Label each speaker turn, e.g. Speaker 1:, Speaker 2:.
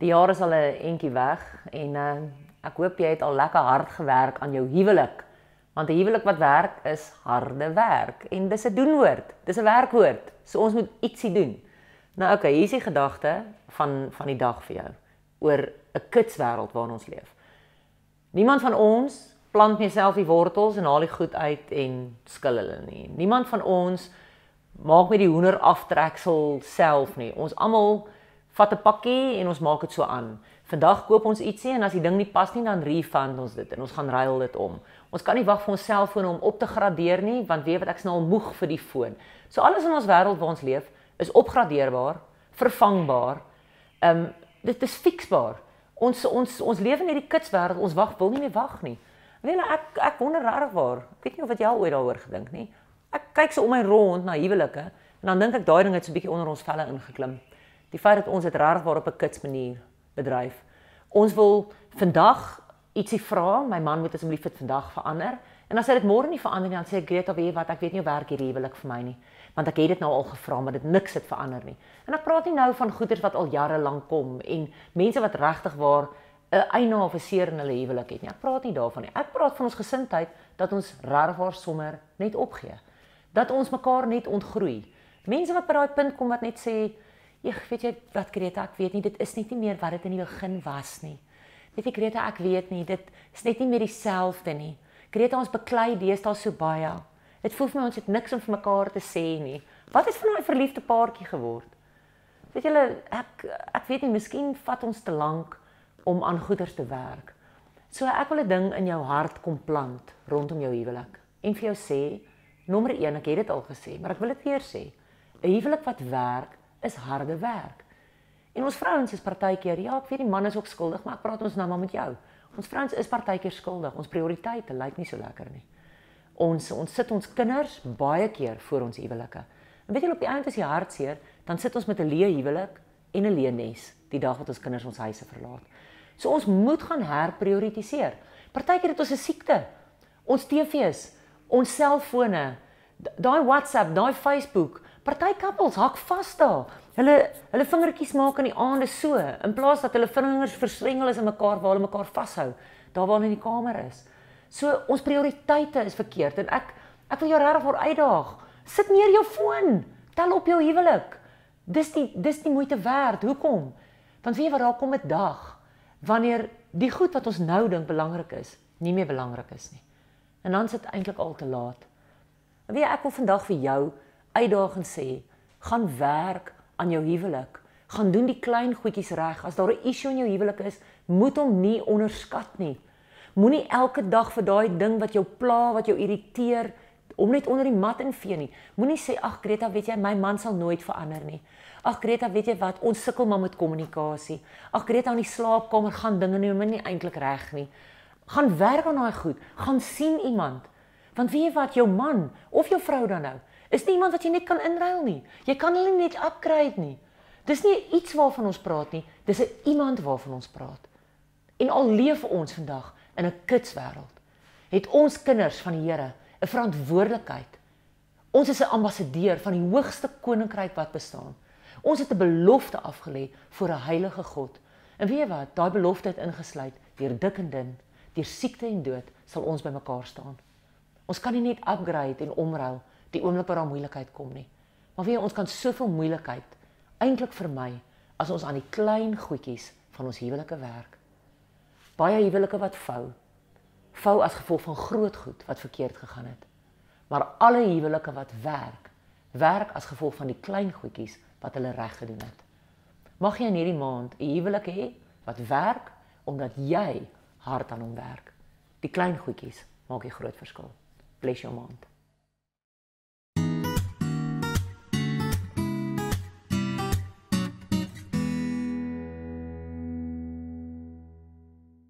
Speaker 1: Die jaar is al 'n entjie weg en uh, ek hoop jy het al lekker hard gewerk aan jou huwelik. Want 'n huwelik wat werk is harde werk en dis 'n doenwoord. Dis 'n werkwoord. So ons moet ietsie doen. Nou okay, hier is die gedagte van van die dag vir jou oor 'n kitswêreld waarin ons leef. Niemand van ons plant net self die wortels en haal die goed uit en skil hulle nie. Niemand van ons maak met die hoender aftreksel self nie. Ons almal vat 'n pakkie en ons maak dit so aan. Vandag koop ons ietsie en as die ding nie pas nie dan refund ons dit en ons gaan ruil dit om. Ons kan nie wag vir ons selfoon om op te gradeer nie want weet wat ek is nou al moeg vir die foon. So alles in ons wêreld waar ons leef is opgradeerbaar, vervangbaar. Ehm um, dit is fiksbaar. Ons ons ons leef in hierdie kitswêreld. Ons wag wil nie meer wag nie. Weet jy ek ek wonder regtig waar. Ek weet nie of wat jy al ooit daaroor gedink nie. Ek kyk so om my rond na huwelike en dan dink ek daai ding het so 'n bietjie onder ons velle ingeklim die feit dat ons dit regtig waar op 'n kits manier bedryf. Ons wil vandag ietsie vra, my man moet asseblief dit vandag verander. En as hy dit môre nie verander nie, dan sê ek Greta, weet jy wat, ek weet nie hoe werk hierdie huwelik vir my nie, want ek het dit nou al gevra, maar dit niks het verander nie. En ek praat nie nou van goeders wat al jare lank kom en mense wat regtig waar 'n eina of 'n seer in hulle huwelik het nie. Ek praat nie daarvan nie. Ek praat van ons gesindheid dat ons regtig waar sommer net opgee. Dat ons mekaar net ontgroei. Mense wat by daai punt kom wat net sê Ek weet jy wat Greta, ek weet nie dit is net nie meer wat dit in die begin was nie. Weet jy Greta, ek weet nie, dit is net nie meer dieselfde nie. Greta, ons beklei deesdae so baie. Dit voel vir my ons het niks om vir mekaar te sê nie. Wat het van daai verliefde paartjie geword? Weet julle, ek ek weet nie, miskien vat ons te lank om aan goeders te werk. So ek wil 'n ding in jou hart kom plant rondom jou huwelik. En vir jou sê, nommer 1, ek het dit al gesê, maar ek wil dit weer sê. 'n Huwelik wat werk is harde werk. En ons vrouens is partykeer, ja, ek weet die man is ook skuldig, maar ek praat ons nou maar met jou. Ons vrouens is partykeer skuldig. Ons prioriteite lyk nie so lekker nie. Ons ons sit ons kinders baie keer voor ons huwelike. En weet jy op die einde as jy hartseer, dan sit ons met 'n leë huwelik en 'n leë nes die dag wat ons kinders ons huise verlaat. So ons moet gaan herprioritiseer. Partykeer het ons 'n siekte. Ons TV's, ons selfone, daai WhatsApp, daai Facebook, Party koppels hak vas daar. Hulle hulle vingertjies maak in die aande so in plaas dat hulle vingers verswengel is in mekaar waar hulle mekaar vashou, daar waar hulle in die kamer is. So ons prioriteite is verkeerd en ek ek wil jou regtig voor uitdaag. Sit neer jou foon. Tel op jou huwelik. Dis die dis die moeite werd. Hoekom? Want weet jy wat daar kom 'n dag wanneer die goed wat ons nou dink belangrik is, nie meer belangrik is nie. En dan is dit eintlik al te laat. Weet jy ek wil vandag vir jou uitdaging sê, gaan werk aan jou huwelik. Gaan doen die klein goedjies reg. As daar 'n issue in jou huwelik is, moet hom nie onderskat nie. Moenie elke dag vir daai ding wat jou pla, wat jou irriteer, om net onder die mat invee nie. Moenie sê ag Greta, weet jy, my man sal nooit verander nie. Ag Greta, weet jy wat, ons sukkel maar met kommunikasie. Ag Greta, in die slaapkamer gaan dinge nie nie eintlik reg nie. Gaan werk aan daai goed. Gaan sien iemand. Want weet jy wat, jou man of jou vrou dan nou, is nie iemand wat jy net kan inruil nie. Jy kan hulle net upgrade nie. Dis nie iets waarvan ons praat nie, dis 'n iemand waarvan ons praat. En al leef ons vandag in 'n kitswêreld, het ons kinders van die Here 'n verantwoordelikheid. Ons is 'n ambassadeur van die hoogste koninkryk wat bestaan. Ons het 'n belofte afgelê voor 'n heilige God. En weet jy wat? Daai belofte het ingesluit deur dik en dun, deur siekte en dood sal ons bymekaar staan. Ons kan nie net upgrade en omruil die oomblik wat daar moeilikheid kom nie. Maar weet jy, ons kan soveel moeilikheid eintlik vermy as ons aan die klein goedjies van ons huwelike werk. Baie huwelike wat vou, vou as gevolg van groot goed wat verkeerd gegaan het. Maar alle huwelike wat werk, werk as gevolg van die klein goedjies wat hulle reg gedoen het. Mag jy in hierdie maand 'n huwelik hê wat werk omdat jy hard aan hom werk. Die klein goedjies maak die groot verskil. Bless jou maand.